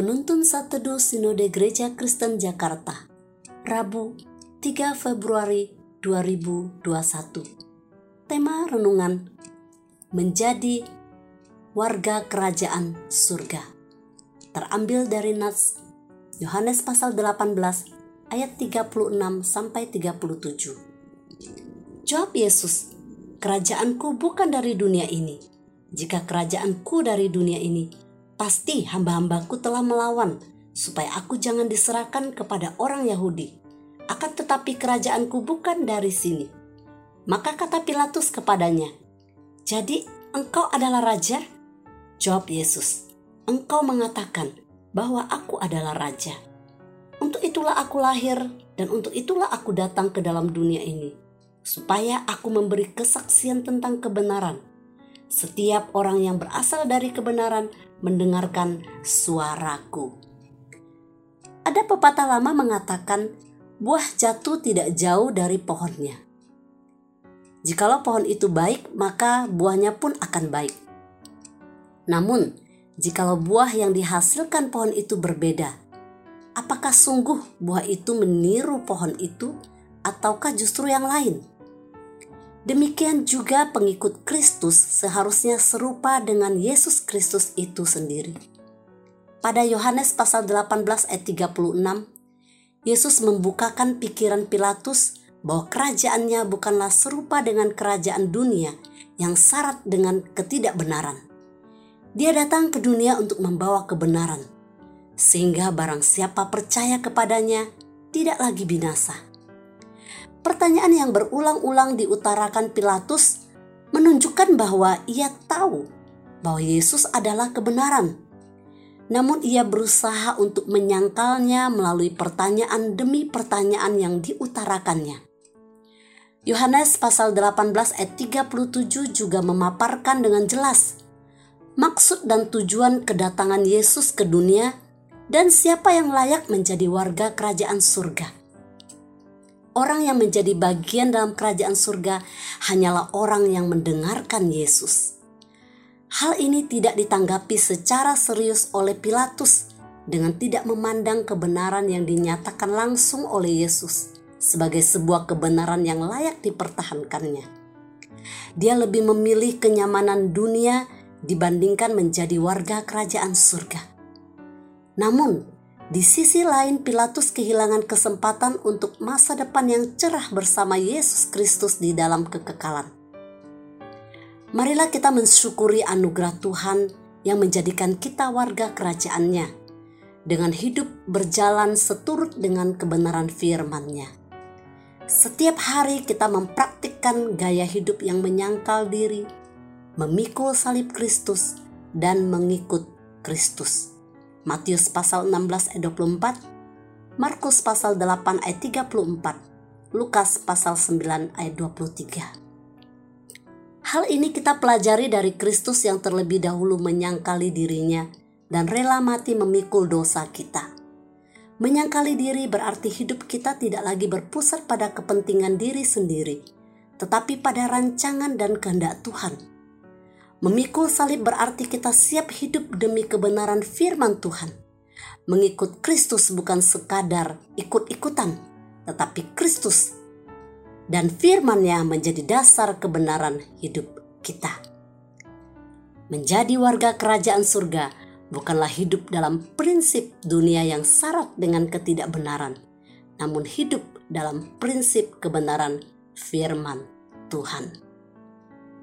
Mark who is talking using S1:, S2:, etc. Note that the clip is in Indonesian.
S1: Penuntun Sateduh Sinode Gereja Kristen Jakarta Rabu 3 Februari 2021 Tema Renungan Menjadi Warga Kerajaan Surga. Terambil dari Nats Yohanes pasal 18 ayat 36 sampai 37 Jawab Yesus, Kerajaanku bukan dari dunia ini. Jika kerajaanku dari dunia ini, Pasti hamba-hambaku telah melawan supaya aku jangan diserahkan kepada orang Yahudi. Akan tetapi kerajaanku bukan dari sini. Maka kata Pilatus kepadanya, Jadi engkau adalah raja? Jawab Yesus, Engkau mengatakan bahwa aku adalah raja. Untuk itulah aku lahir dan untuk itulah aku datang ke dalam dunia ini. Supaya aku memberi kesaksian tentang kebenaran. Setiap orang yang berasal dari kebenaran mendengarkan suaraku. Ada pepatah lama mengatakan, buah jatuh tidak jauh dari pohonnya. Jikalau pohon itu baik, maka buahnya pun akan baik. Namun, jikalau buah yang dihasilkan pohon itu berbeda, apakah sungguh buah itu meniru pohon itu, ataukah justru yang lain? Demikian juga pengikut Kristus seharusnya serupa dengan Yesus Kristus itu sendiri. Pada Yohanes pasal 18 ayat 36, Yesus membukakan pikiran Pilatus bahwa kerajaannya bukanlah serupa dengan kerajaan dunia yang syarat dengan ketidakbenaran. Dia datang ke dunia untuk membawa kebenaran, sehingga barang siapa percaya kepadanya tidak lagi binasa Pertanyaan yang berulang-ulang diutarakan Pilatus menunjukkan bahwa ia tahu bahwa Yesus adalah kebenaran. Namun ia berusaha untuk menyangkalnya melalui pertanyaan demi pertanyaan yang diutarakannya. Yohanes pasal 18 ayat 37 juga memaparkan dengan jelas maksud dan tujuan kedatangan Yesus ke dunia dan siapa yang layak menjadi warga kerajaan surga. Orang yang menjadi bagian dalam kerajaan surga hanyalah orang yang mendengarkan Yesus. Hal ini tidak ditanggapi secara serius oleh Pilatus dengan tidak memandang kebenaran yang dinyatakan langsung oleh Yesus sebagai sebuah kebenaran yang layak dipertahankannya. Dia lebih memilih kenyamanan dunia dibandingkan menjadi warga kerajaan surga. Namun, di sisi lain, Pilatus kehilangan kesempatan untuk masa depan yang cerah bersama Yesus Kristus di dalam kekekalan. Marilah kita mensyukuri anugerah Tuhan yang menjadikan kita warga kerajaannya dengan hidup berjalan seturut dengan kebenaran firman-Nya. Setiap hari kita mempraktikkan gaya hidup yang menyangkal diri, memikul salib Kristus, dan mengikut Kristus. Matius pasal 16 ayat 24, Markus pasal 8 ayat 34, Lukas pasal 9 ayat 23. Hal ini kita pelajari dari Kristus yang terlebih dahulu menyangkali dirinya dan rela mati memikul dosa kita. Menyangkali diri berarti hidup kita tidak lagi berpusat pada kepentingan diri sendiri, tetapi pada rancangan dan kehendak Tuhan Memikul salib berarti kita siap hidup demi kebenaran firman Tuhan. Mengikut Kristus bukan sekadar ikut-ikutan, tetapi Kristus dan firman-Nya menjadi dasar kebenaran hidup kita. Menjadi warga kerajaan surga bukanlah hidup dalam prinsip dunia yang syarat dengan ketidakbenaran, namun hidup dalam prinsip kebenaran firman Tuhan.